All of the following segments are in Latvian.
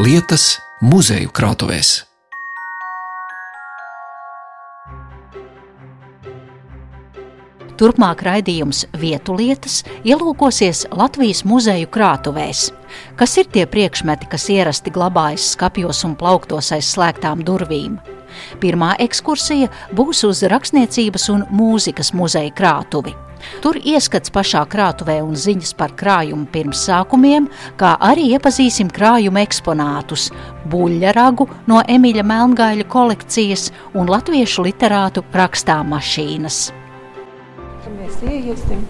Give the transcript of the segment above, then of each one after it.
lietas muzeju krātuvēs. Turpmāk raidījums vietu lietas ielūkosies Latvijas muzeju krātuvēs. Kas ir tie priekšmeti, kas ierasti glabājas skapjos un plauktos aiz slēgtām durvīm? Pirmā ekskursija būs uz rakstniecības un mūzikas muzeja krātuvi. Tur ieskats pašā krātuvē un ziņas par krājumu pirmsākumiem, kā arī iepazīsim krājuma eksponātus - buļļaragu no Emīļa Melngaļa kolekcijas un latviešu literātu rakstām mašīnas mēs ieiesim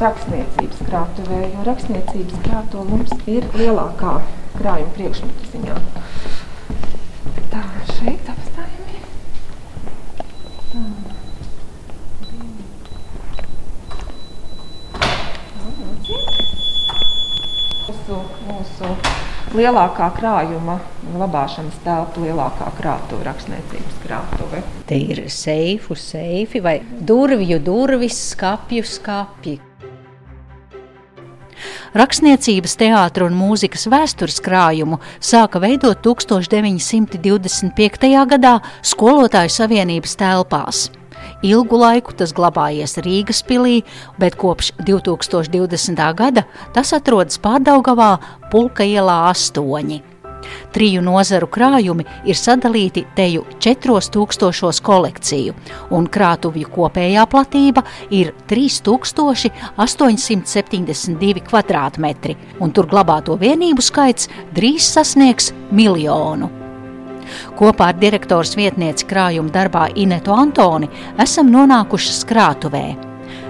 rakstniecības krātuvē, jo rakstniecības krātuve mums ir lielākā krājuma priekšmetu ziņā. Tā, šeit apstājamies. Tā. Mūsu, mūsu lielākā krājuma glabāšanas telpa, lielākā krātuve, rakstniecības krātuve. Te ir seifu, seifi vai durvju durvis, skapju skapji. Rakstniecības, teātris un mūzikas vēstures krājumu sāka veidot 1925. gadā Skolotāju savienības telpās. Ilgu laiku tas glabājies Rīgas pilī, bet kopš 2020. gada tas atrodas Pārdaugavā Pulka ielā 8. Triju nozaru krājumi ir sadalīti teju 4000 kolekciju, un krātuvju kopējā platība ir 3872 km2, un tur glabāto vienību skaits drīz sasniegs miljonu. Kopā ar direktors vietnieci krājuma darbā Inetu Antoni esam nonākuši skrātuvē.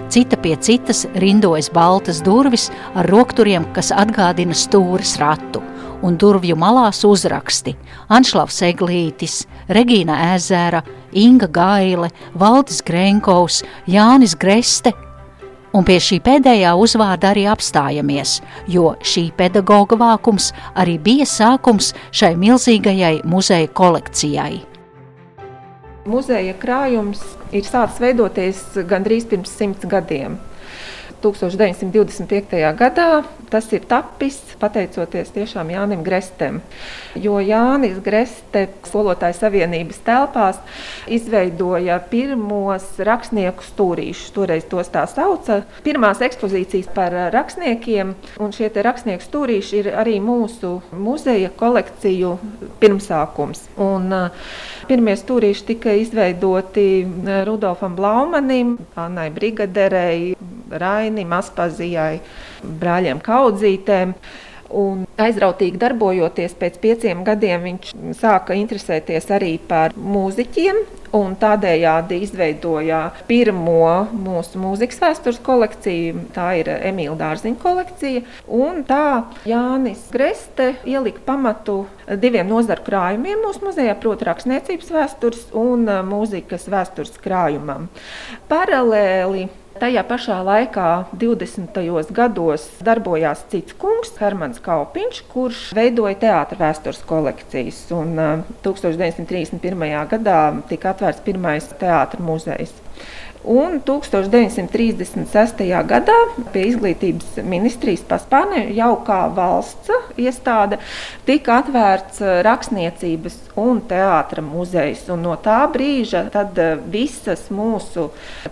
Cita pie citas rindojas baltas durvis ar rokturiem, kas atgādina stūres ratu, un durvju malās uzraksti Anšlavs Eglītis, Regīna Ezera, Inga Gaile, Valdis Grenkovs, Jānis Greste Un pie šī pēdējā uzvārda arī apstājamies, jo šī pedagoģa vākums arī bija sākums šai milzīgajai muzeja kolekcijai. Muzeja krājums ir sācis veidoties gandrīz pirms simts gadiem. 1925. gadā tas ir tapis pateicoties tiešām Jānim Grestem. Jo Jānis Greste skolotāju savienības telpās izveidoja pirmos rakstnieku stūrīšus, toreiz tos tā sauca. Pirmās ekspozīcijas par rakstniekiem, un šie rakstnieku stūrīši ir arī mūsu muzeja kolekciju pirmsākums. Un, Pirmie stūrīši tika izveidoti Rudolfam Blaumanim, Annai Brigaderei, Rainim, Aspazijai, brāļiem Kaudzītēm. Un aizrautīgi darbojoties, pēc pieciem gadiem viņš sāka interesēties arī par mūziķiem. Tādējādi izveidoja pirmo mūsu mūzikas vēstures kolekciju. Tā ir Emīļa Dārziņa kolekcija. Un tā Jānis Greste ielika pamatu diviem nozaru krājumiem mūsu muzejā, proti, rakstniecības vēstures un mūzikas vēstures krājumam. Paralēli Tajā pašā laikā, 20. gados, darbojās cits kungs, Hermans Kaupiņš, kurš veidoja teātros vēstures kolekcijas. Un, 1931. gadā tika atvērts pirmais teātris muzejs. Un 1936. gadā pie izglītības ministrijas paspārnē jau kā valsts iestāde tika atvērts eh, rakstniecības un teātra muzejs. Un no tā brīža eh, visas mūsu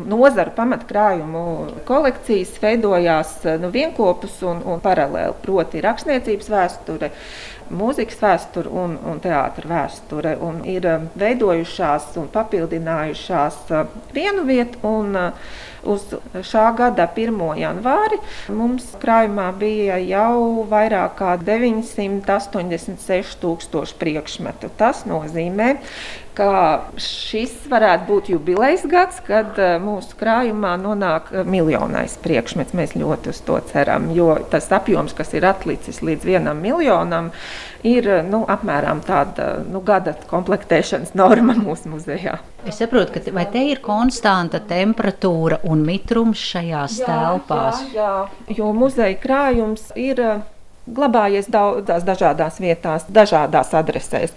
nozaru pamatkrājumu kolekcijas veidojās eh, nu, vienopus un, un paralēli. Proti, rakstniecības vēsture, mūzikas vēsture un, un teātris vēsture. Un ir um, veidojušās un papildinājušās uh, vienu vietu. Un, uh, Uz šā gada 1. janvāri mums krājumā bija jau vairāk kā 986,000 priekšmetu. Tas nozīmē, ka šis varētu būt jubilejas gads, kad uh, mūsu krājumā nonāk miljonais priekšmets. Mēs ļoti uz to ceram, jo tas apjoms, kas ir atlicis līdz vienam miljonam, ir nu, apmēram tāda nu, gada komplektēšanas norma mūsu muzejā. Es saprotu, ka vai te ir konstanta temperatūra un mitrums šajās jā, telpās? Jā, jā, jo muzeja krājums ir glabājies daudzās dažādās vietās, dažādās adresēs.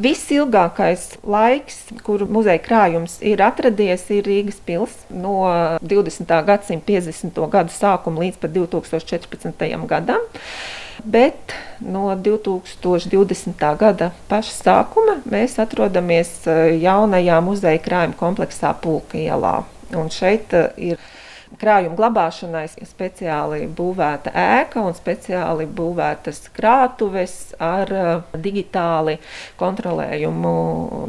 Visilgākais laiks, kur muzeja krājums ir atradies, ir Rīgas pilsēta no 20. gadsimta 50. gadu sākuma līdz 2014. gadam. bet no 2020. gada paša sākuma mēs atrodamies jaunajā muzeja krājuma kompleksā Pulka ielā. Un šeit ir krājuma glabāšanai speciāli būvēta ēka un speciāli būvētas krātuves ar digitāli kontrolējumu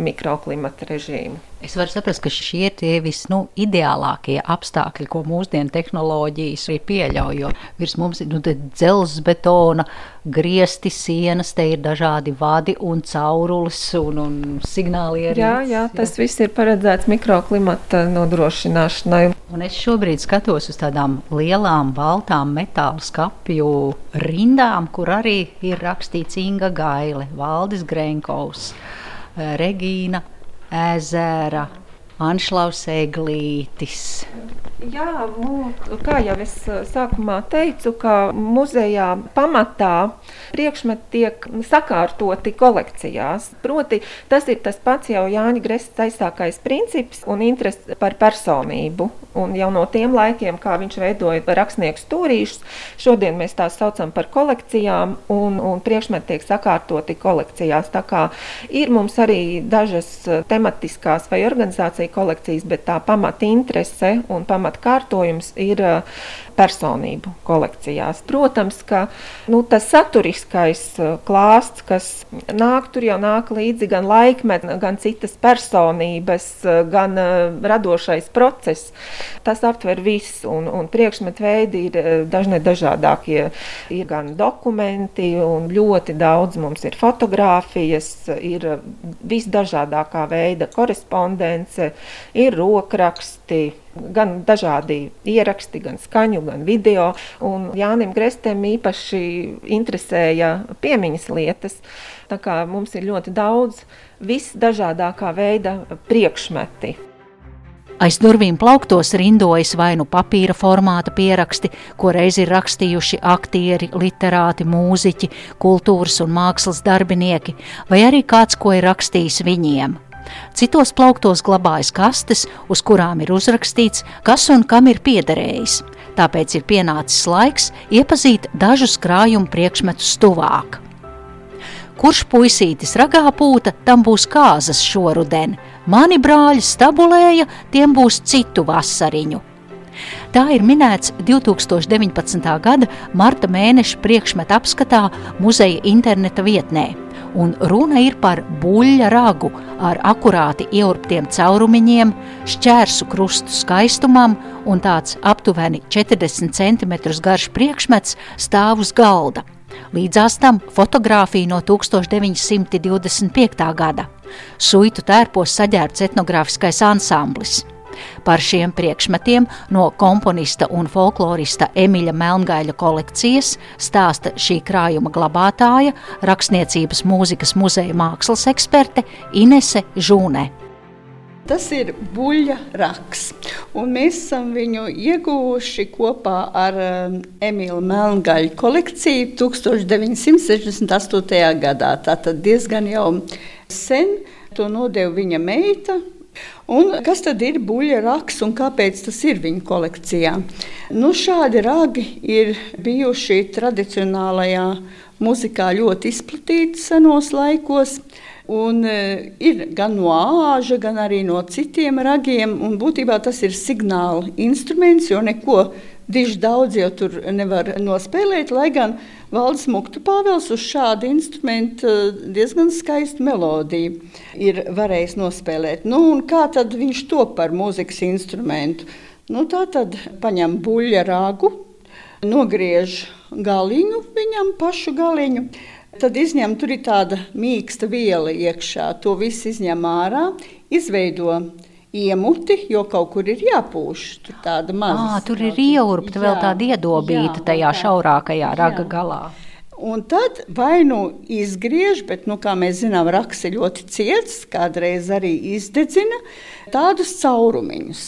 mikroklimata režīmu. Es varu saprast, ka šie ir tie visideālākie nu, apstākļi, ko mūsdienu tehnoloģijas arī pieļauj. Jo virs mums ir nu, dzelzbetona, griezti sienas, te ir dažādi vadi un caurulis un, un signāli arī. Jā, jā, tas jā. viss ir paredzēts mikroklimata nodrošināšanai. Un es šobrīd skatos uz tādām lielām, baltām metāla skapju rindām, kur arī ir rakstīts Inga Gaile, Valdis Grenkovs, Regīna ezera, Anšlaus eglītis. Jā, mū, kā jau es sākumā teicu, ka muzejā pamatā priekšmeti tiek sakārtoti kolekcijās. Proti, tas ir tas pats jau Jāņa Grēsas aizsākais princips un interese par personību. Un jau no tiem laikiem, kā viņš veidoja rakstnieku stūrīšus, šodien mēs tās saucam par kolekcijām, un, un priekšmeti tiek sakārtoti kolekcijās. Tā kā ir mums arī dažas tematiskās vai organizācija kolekcijas, bet tā pamata interese un pamata kārtojums ir personību kolekcijās. Protams, ka nu, tas saturiskais uh, klāsts, kas nāk, tur jau nāk līdzi gan laikmets, gan citas personības, gan radošais process. Tas aptver visu, un, un priekšmetu veidi ir dažne dažādākie. Ir gan dokumenti, un ļoti daudz mums ir fotografijas, ir visdažādākā veida korespondence, ir rokraksti gan dažādi ieraksti, gan skaņu, gan video. Un Jānim Grestēm īpaši interesēja piemiņas lietas. Tā kā mums ir ļoti daudz visdažādākā veida priekšmeti. Aiz durvīm plauktos rindojas vai nu papīra formāta pieraksti, ko reiz ir rakstījuši aktieri, literāti, mūziķi, kultūras un mākslas darbinieki, vai arī kāds, ko ir rakstījis viņiem. Citos plauktos glabājas kastes, uz kurām ir uzrakstīts, kas un kam ir piederējis. Tāpēc ir pienācis laiks iepazīt dažus krājumu priekšmetus tuvāk. Kurš puisītis ragā pūta, tam būs kāzas šoruden. Mani brāļi stabulēja, tiem būs citu vasariņu. Tā ir minēts 2019. gada marta mēneša priekšmeta apskatā muzeja interneta vietnē un runa ir par buļļa ragu ar akurāti ieurptiem caurumiņiem, šķērsu krustu skaistumam un tāds aptuveni 40 cm garš priekšmets stāv uz galda. Līdzās tam fotografija no 1925. gada. Suitu tērpos saģērbts etnogrāfiskais ansamblis. Par šiem priekšmetiem no komponista un folklorista Emīļa Melngaļa kolekcijas stāsta šī krājuma glabātāja, rakstniecības mūzikas muzeja mākslas eksperte Inese Žūne. Tas ir buļļa raksts, un mēs esam viņu ieguvuši kopā ar um, Emīlu Melngaļu kolekciju 1968. gadā. Tātad diezgan jau sen to nodeva viņa meita, Un kas tad ir buļļa raks un kāpēc tas ir viņa kolekcijā? Nu, šādi ragi ir bijuši tradicionālajā muzikā ļoti izplatīti senos laikos. Un, uh, ir gan no āža, gan arī no citiem ragiem. Būtībā tas ir signāla instruments, jo neko diži daudz jau tur nevar nospēlēt. Lai gan Valdis Muktu Pāvils uz šādu instrumentu eh, diezgan skaistu melodiju ir varējis nospēlēt. Nu, kā tad viņš to par mūzikas instrumentu? Nu, tā tad paņem buļļa ragu, nogriež galiņu, viņam pašu galiņu. Tad izņem, tur ir tāda mīksta viela iekšā. To visu izņem ārā, izveido iemuti, jo kaut kur ir jāpūš. Tur tāda maza. À, tur ir ieurpta vēl tāda iedobīta jā, tajā jā, šaurākajā raga jā. galā. Un tad vai nu izgriež, bet, nu, kā mēs zinām, raksts ir ļoti ciets, kādreiz arī izdedzina tādus caurumiņus.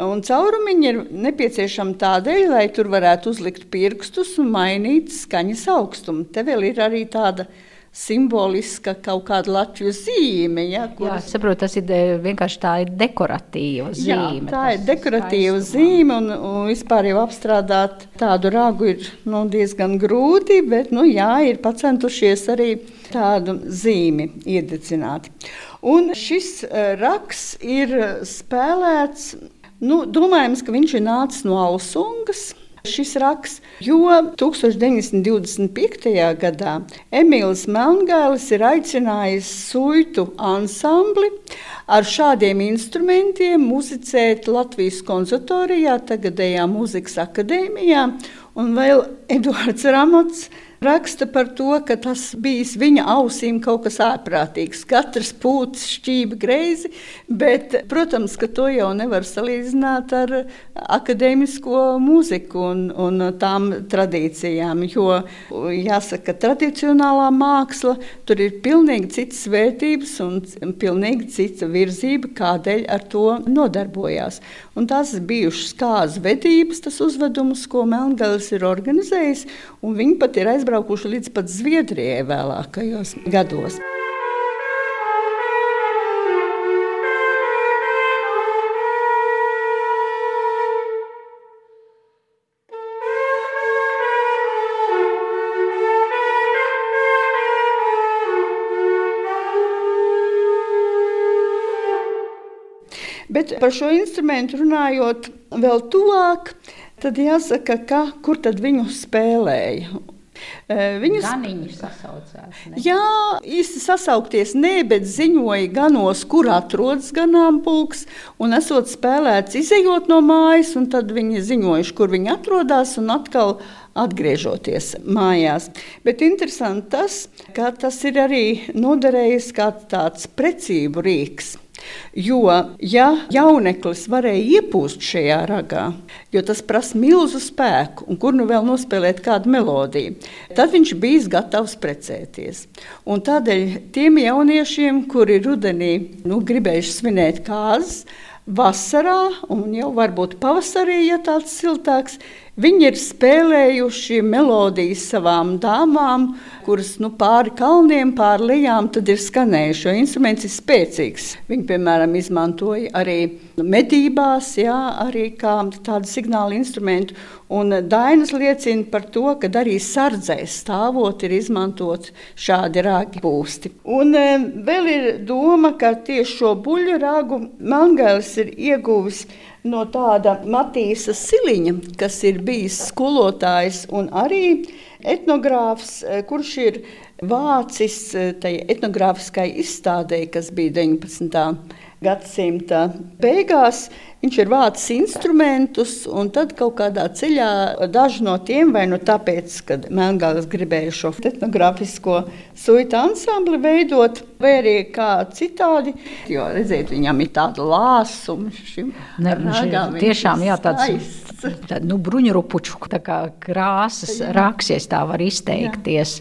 Un caurumiņi ir nepieciešami tādēļ, lai tur varētu uzlikt pirkstus un mainīt skaņas augstumu. Te vēl ir arī tāda simboliska kaut kāda Latvijas zīme. Ja, kuras... Jā, saprotu, tas ir eh, vienkārši tā ir dekoratīva zīme. Jā, tā ir dekoratīva zīme, un, un vispār jau apstrādāt tādu ragu ir nu, diezgan grūti, bet nu, jā, ir pacentušies arī tādu zīmi iededzināt. Un šis uh, raks ir spēlēts, nu, domājams, ka viņš ir nācis no Ausungas šis raksts, jo 1925. gadā Emīls Melngālis ir aicinājis suitu ansambli ar šādiem instrumentiem muzicēt Latvijas konservatorijā, tagadējā muzikas akadēmijā, un vēl Eduards Ramots raksta par to, ka tas bijis viņa ausīm kaut kas ārprātīgs. Katrs pūcis šķība greizi, bet, protams, ka to jau nevar salīdzināt ar akadēmisko mūziku un, un tām tradīcijām, jo, jāsaka, tradicionālā māksla, tur ir pilnīgi citas vērtības un pilnīgi cita virzība, kādēļ ar to nodarbojās. Un tās bijušas kāzu vedības, tas uzvedums, ko Melngals ir organizējis, un viņi pat ir aizbraukuši līdz pat Zviedrijai vēlākajos gados. Bet par šo instrumentu runājot vēl tuvāk, tad jāsaka, ka, kur tad viņu spēlēja. Viņus sasaucās. Ne? Jā, īsti sasaukties nē, bet ziņoja ganos, kur atrodas ganāmpulks, un esot spēlēts izejot no mājas, un tad viņi ziņojuši, kur viņi atrodas, un atkal atgriežoties mājās. Bet interesanti tas, ka tas ir arī noderējis kā tāds precību rīks. Jo, ja jauneklis varēja iepūst šajā ragā, jo tas prasa milzu spēku, un kur nu vēl nospēlēt kādu melodiju, tad viņš bija gatavs precēties. Un tādēļ tiem jauniešiem, kuri rudenī nu, gribējuši svinēt kārtas, vasarā un jau varbūt pavasarī, ja tāds siltāks, Viņi ir spēlējuši melodijas savām dāmām, kuras nu, pāri kalniem, pāri lijām ir skanējuši. Jo instruments ir spēcīgs. Viņi, piemēram, izmantoja arī medībās, jā, arī kā tādu signālu instrumentu. Un Dainas liecina par to, ka arī sardzē stāvot ir izmantot šādi rāgi pūsti. Un e, vēl ir doma, ka tieši šo buļļu rāgu Mangēlis ir ieguvis no tāda Matīsa Siliņa, kas ir bijis skolotājs un arī etnogrāfs, eh, kurš ir vācis eh, tajā etnogrāfiskai izstādē, kas bija 19. Gadsimta beigās. Viņš ir vācis instrumentus, un tad kaut kādā ceļā daži no tiem, vai nu tāpēc, ka Melngāls gribēja šo etnogrāfisko suitu ansambli veidot, vai arī kā citādi, jo, redziet, viņam ir tāda lāsuma šim ne, ragām. Tiešām, jā, tāds tā, nu, bruņurupuču krāsas raksies, tā var izteikties,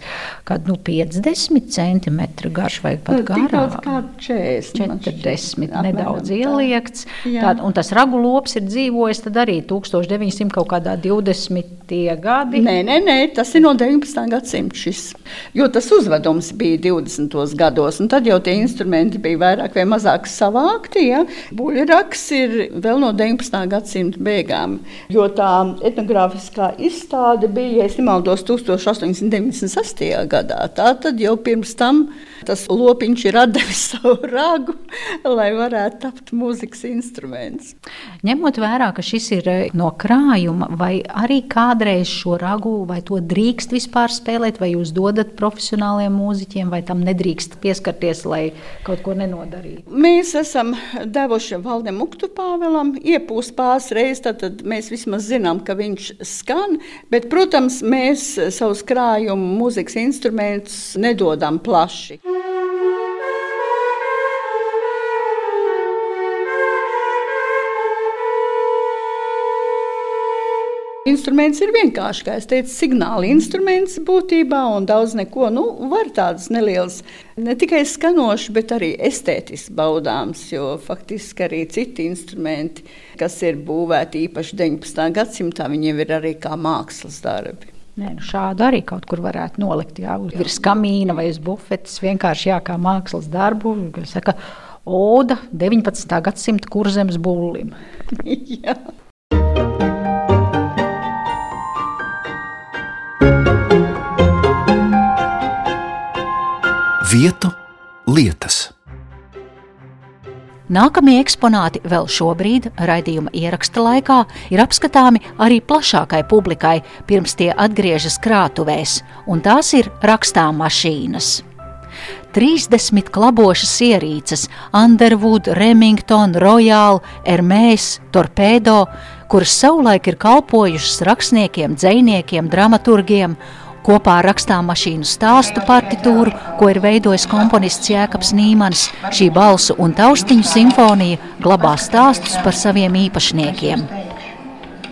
kad nu, 50 centimetri garš vai pat garāk. Kā 40, 40 nedaudz ieliekts. Tā, un tas ragu lops ir dzīvojis arī 1900 kaut kādā 20. gadi. Nē, nē, nē, tas ir no 19. gadsimta šis. Jo tas uzvedums bija 20. gados, un tad jau tie instrumenti bija vairāk vai mazāk savākti. Ja? Buļraks ir vēl no 19. gadsimta beigām. Jo tā etnogrāfiskā izstāde bija, ja nemaldos, 1896. gadā. Tā tad jau pirms tam tas lopiņš ir devis savu ragu, lai varētu tapt mūzikas instruments. Ņemot vērā, ka šis ir eh, no krājuma, vai arī kādreiz šo ragu, vai to drīkst vispār spēlēt, vai jūs dodat profesionāliem mūziķiem, vai tam nedrīkst pieskarties, lai kaut ko nenodarītu? Mēs esam devuši Valdem Uktupāvelam iepūst pāris reizes, tad mēs visi vismaz zinām, ka viņš skan, bet, protams, mēs savus krājumu mūzikas instrumentus nedodam plaši. Instruments ir vienkārši, kā es teicu, signāla instruments būtībā, un daudz neko nu, var tādas nelielas, ne tikai skanošas, bet arī estētiski baudāms, jo faktiski arī citi instrumenti, kas ir būvēti īpaši 19. gadsimtā, viņiem ir arī kā mākslas darbi. Nē, nu šādu arī kaut kur varētu nolikt. Jā, virs kamīna vai uz bufetes. Vienkārši jā, kā mākslas darbu. Saka, Oda 19. gadsimta kurzemes būlim. Vietu lietas. Nākamie eksponāti vēl šobrīd, raidījuma ieraksta laikā, ir apskatāmi arī plašākai publikai, pirms tie atgriežas krātuvēs, un tās ir rakstām mašīnas. 30 klabošas ierīces, Underwood, Remington, Royal, Hermès, Torpedo, kuras savulaik ir kalpojušas rakstniekiem, dziniekiem, dramaturgiem Kopā rakstām mašīnu stāstu partitūru, ko ir veidojis komponists Jēkabs Nīmans, šī balsu un taustiņu simfonija glabā stāstus par saviem īpašniekiem.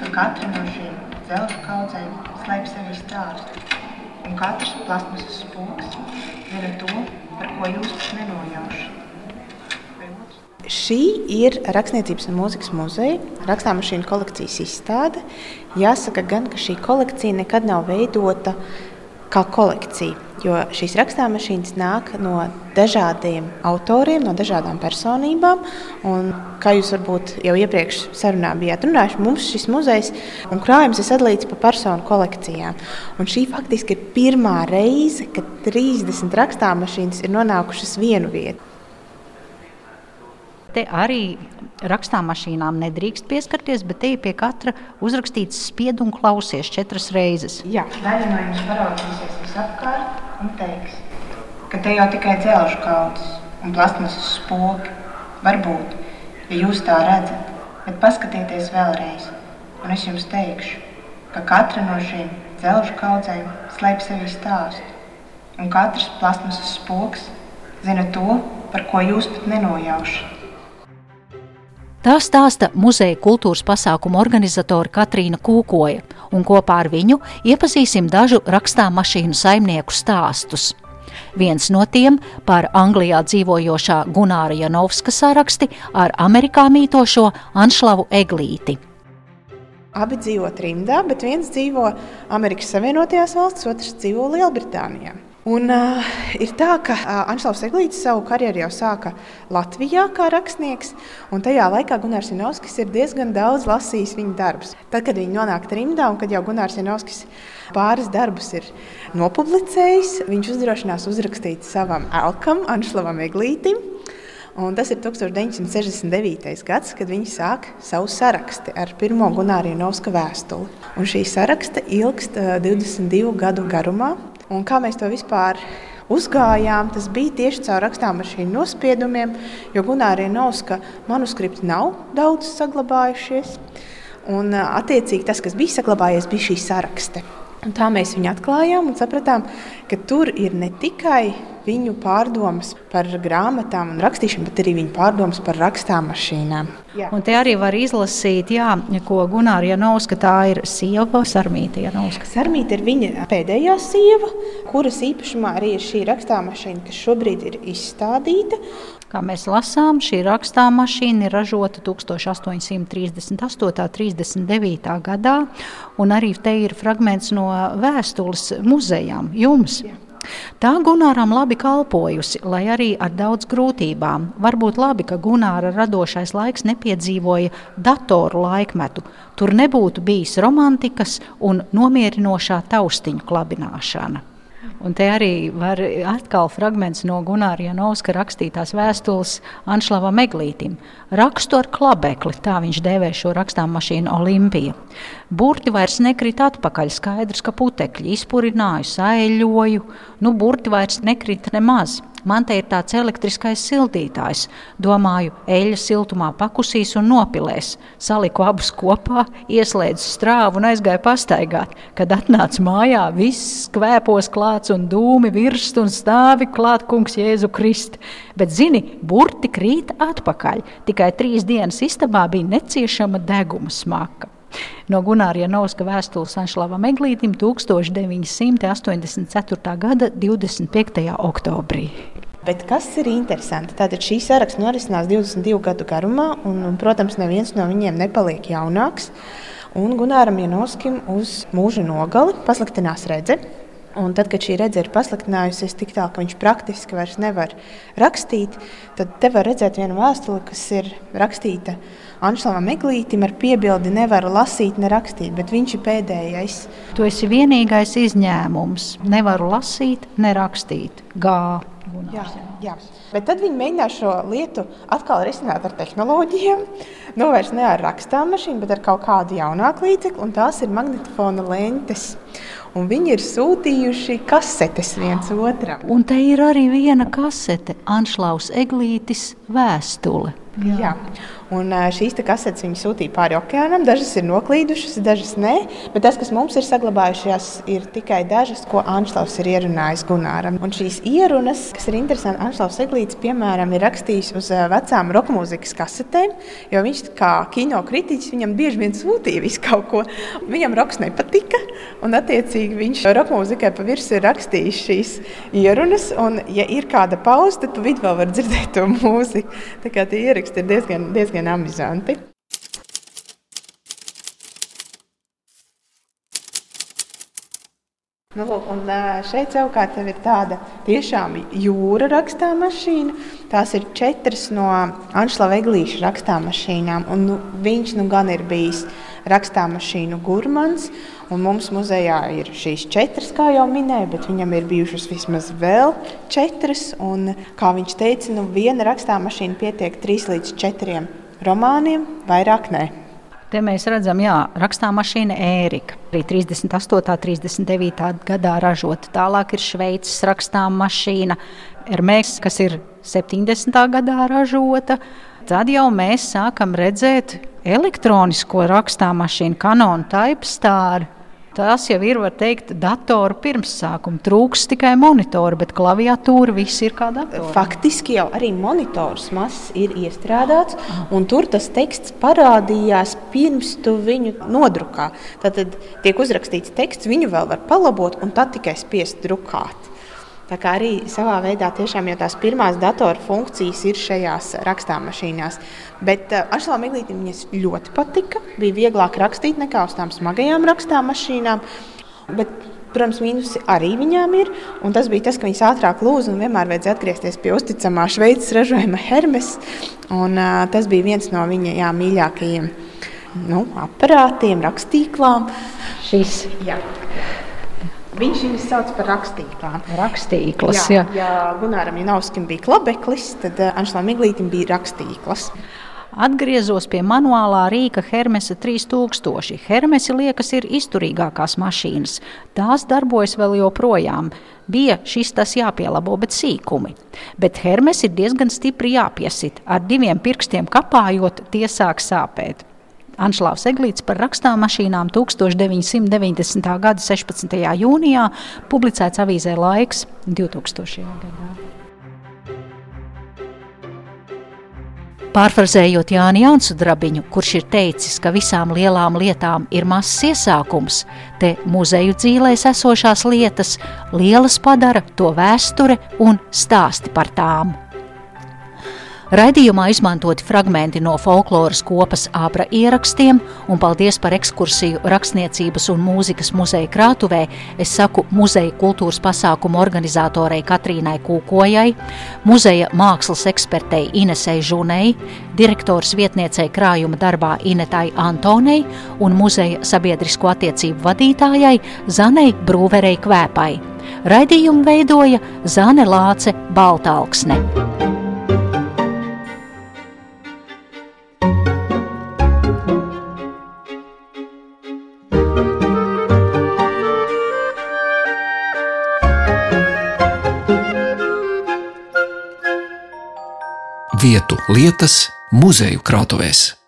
Katra no šīm zelta kaudzēm slēpj sevi stāstu, un katrs plasmasas spoks zina to, par ko jūs nenojaušat. Šī ir Rakstniecības un mūzikas muzeja rakstāmašīnu kolekcijas izstāde. Jāsaka, gan, ka šī kolekcija nekad nav veidota kā kolekcija, jo šīs rakstāmašīnas nāk no dažādiem autoriem, no dažādām personībām. Un, kā jūs varbūt jau iepriekš sarunā bijāt runājuši, mums šis muzejs un krājums ir sadalīts pa personu kolekcijām. Un šī faktiski ir pirmā reize, kad 30 rakstāmašīnas ir nonākušas vienu vietu. Te arī rakstām mašīnām nedrīkst pieskarties, bet te ir pie katra uzrakstīts spied un klausies četras reizes. Jā, daļa no jums paraudzīsies visapkārt un teiks, ka te jau tikai dzelžu kaudzes un plasmasas spoki. Varbūt, ja jūs tā redzat, bet paskatieties vēlreiz, un es jums teikšu, ka katra no šīm dzelžu kaudzēm slēpj sevi stāstu, un katrs plasmasas spoks zina to, par ko jūs pat nenojaušat. Tā stāsta muzeja kultūras pasākumu organizatore Katrīna Kūkoja, un kopā ar viņu iepazīsim dažu rakstām mašīnu saimnieku stāstus. Viens no tiem par Anglijā dzīvojošā Gunāra Janovska saraksti ar Amerikā mītošo Anšlavu Eglīti. Abi dzīvo trimdā, bet viens dzīvo Amerikas Savienotajās valstīs, otrs dzīvo Lielbritānijā. Un, uh, ir tā, ka uh, Anšlaus Eglītis savu karjeru jau sāka Latvijā kā rakstnieks, un tajā laikā Gunārs Janovskis ir diezgan daudz lasījis viņa darbus. Tad, kad viņi nonāk trimdā un kad jau Gunārs Janovskis pāris darbus ir nopublicējis, viņš uzdrošinās uzrakstīt savam elkam, Anšlavam Eglītim. Un tas ir 1969. gads, kad viņi sāk savu sarakstu ar pirmo Gunāra Janovska vēstuli. Un šī saraksta ilgst uh, 22 gadu garumā. Un kā mēs to vispār uzgājām, tas bija tieši caur rakstāmašīnu nospiedumiem, jo Gunārija Nauska manuskripti nav daudz saglabājušies. Un, attiecīgi, tas, kas bija saglabājies, bija šī sarakste. Un tā mēs viņu atklājām un sapratām, ka tur ir ne tikai viņu pārdomas par grāmatām un rakstīšanu, bet arī viņa pārdomas par rakstām mašīnām. Jā. Un te arī var izlasīt, jā, ko Gunārs Janovska tā ir sieva Sarmīta Janovska. Sarmīta ir viņa pēdējā sieva, kuras īpašumā arī ir šī rakstām mašīna, kas šobrīd ir izstādīta. Kā mēs lasām, šī rakstām mašīna ir ražota 1838. un 39. gadā, un arī te ir fragments no vēstules muzejām jums. Jā. Tā Gunāram labi kalpojusi, lai arī ar daudz grūtībām. Varbūt labi, ka Gunāra radošais laiks nepiedzīvoja datoru laikmetu. Tur nebūtu bijis romantikas un nomierinošā taustiņu klabināšana. Un te arī var atkal fragments no Gunāra Janovska rakstītās vēstules Anšlavam Eglītim. Rakstu ar klabekli, tā viņš dēvē šo rakstām mašīnu Olimpija. Burti vairs nekrīt atpakaļ, skaidrs, ka putekļi izpurināju, saeļoju, nu burti vairs nekrīt nemaz. Man te ir tāds elektriskais sildītājs. Domāju, eļļa siltumā pakusīs un nopilēs. Saliku abus kopā, ieslēdzu strāvu un aizgāju pastaigāt. Kad atnācu mājā, viss kvēpos klāts un dūmi virst un stāvi klāt kungs Jēzu Kristu. Bet, zini, burti krīt atpakaļ. Tikai trīs dienas istabā bija neciešama deguma smaka. No Gunārija Novska vēstules Anšlavam Eglītim 1984. gada 25. oktobrī. Bet kas ir interesanti? Tātad šī saraksts norisinās 22 gadu garumā, un, un, protams, neviens no viņiem nepaliek jaunāks. Un Gunāram Janovskim uz mūža nogali pasliktinās redzes. Un tad, kad šī redzes ir pasliktinājusies tik tālu, ka viņš praktiski vairs nevar rakstīt, tad te var redzēt vienu vēstuli, kas ir rakstīta Anšlavam Eglītim ar piebildi nevaru lasīt, ne rakstīt, bet viņš ir pēdējais. Tu esi vienīgais izņēmums. Nevaru lasīt, ne rakstīt. Gā. Jā, jā. Bet tad viņi mēģināja šo lietu atkal risināt ar tehnoloģijām. Nu, vairs ne ar rakstām mašīnu, bet ar kaut kādu jaunāku līdzekli, un tās ir magnetofona lentes un viņi ir sūtījuši kasetes viens otram. Un te ir arī viena kasete, Anšlaus Eglītis vēstule. Jā. Jā. Un šīs kasetes viņi sūtīja pāri okeānam. Dažas ir noklīdušas, dažas nē. Bet tas, kas mums ir saglabājušās, ir tikai dažas, ko Anšlaus ir ierunājis Gunāram. Un šīs ierunas, kas ir interesanti, Anšlaus Eglītis, piemēram, ir rakstījis uz vecām roka mūzikas kasetēm, jo viņš kā kino kritiķis viņam bieži vien sūtīja visu kaut ko. Viņam roks nepatika, un attiecīgi viņš roka mūzikai pa virsmu ir rakstījis šīs ierunas. Un, ja ir kāda pauze, tad tu vidū vēl var dzirdēt to mūziku. Tā kā tie ieraksti ir diezgan, diezgan diezgan amizanti. Nu, lūk, un šeit savukārt ir tāda tiešām jūra rakstāmašīna. Tās ir četras no Anšlava Eglīša rakstāmašīnām. Un, nu, viņš nu gan ir bijis rakstāmašīnu gurmans. Un mums muzejā ir šīs četras, kā jau minēju, bet viņam ir bijušas vismaz vēl četras. Un, kā viņš teica, nu, viena rakstāmašīna pietiek trīs līdz četriem romāniem, vairāk ne. Te mēs redzam, jā, rakstāmašīna Ērika. Arī 38. un 39. gadā ražota. Tālāk ir Šveices rakstāmašīna Ermēks, kas ir 70. gadā ražota. Tad jau mēs sākam redzēt elektronisko rakstāmašīnu, kanonu type stāru. Tās jau ir, var teikt, datoru pirmsākuma. Trūks tikai monitora, bet klaviatūra viss ir kā datorā. Faktiski jau arī monitors mazs ir iestrādāts, un tur tas teksts parādījās pirms tu viņu nodrukā. Tad tiek uzrakstīts teksts, viņu vēl var palabot, un tad tikai spiest drukāt. Tā kā arī savā veidā tiešām jau tās pirmās datoru funkcijas ir šajās rakstāmašīnās. Bet uh, Ašlām Miglītam viņas ļoti patika. Bija vieglāk rakstīt nekā uz tām smagajām rakstāmašīnām. Bet, protams, mīnusi arī viņām ir. Tas bija tas, ka viņas ātrāk lūdza un vienmēr vajadzēja atgriezties pie uzticamā Šveices ražojuma Hermes. Un, uh, tas bija viens no viņa jā, mīļākajiem nu, aparātiem, rakstīklām. Šis. Jā. Viņš viņus sauc par rakstīklām. Rakstīklas, jā. jā. Ja Gunāram Janovskim bija klabeklis, tad eh, Anšlam Miglītim bija rakstīklas. Atgriezos pie manuālā rīka Hermesa 3000. Hermesi liekas ir izturīgākās mašīnas. Tās darbojas vēl joprojām. Bija šis tas jāpielabo, bet sīkumi. Bet Hermes ir diezgan stipri jāpiesit. Ar diviem pirkstiem kapājot, tie sāk sāpēt. Anšlaus Eglīts par rakstāmašīnām 1990. gada 16. jūnijā publicēts avīzē Laiks 2000. gadā. Pārfrazējot Jāni Jaunsudrabiņu, kurš ir teicis, ka visām lielām lietām ir mazs iesākums, te muzeju dzīvēs esošās lietas lielas padara to vēsture un stāsti par tām. Raidījumā izmantoti fragmenti no folkloras kopas ābra ierakstiem, un paldies par ekskursiju rakstniecības un mūzikas muzeja krātuvē. Es saku muzeja kultūras pasākumu organizatorei Katrīnai Kūkojai, muzeja mākslas ekspertei Inesei Žunei, direktors vietniecei krājuma darbā Inetai Antonei un muzeja sabiedrisko attiecību vadītājai Zanei Brūverei Kvēpai. Raidījumu veidoja Zane Lāce Baltalksne. Vietu, lietas, muzeju krātuvēs.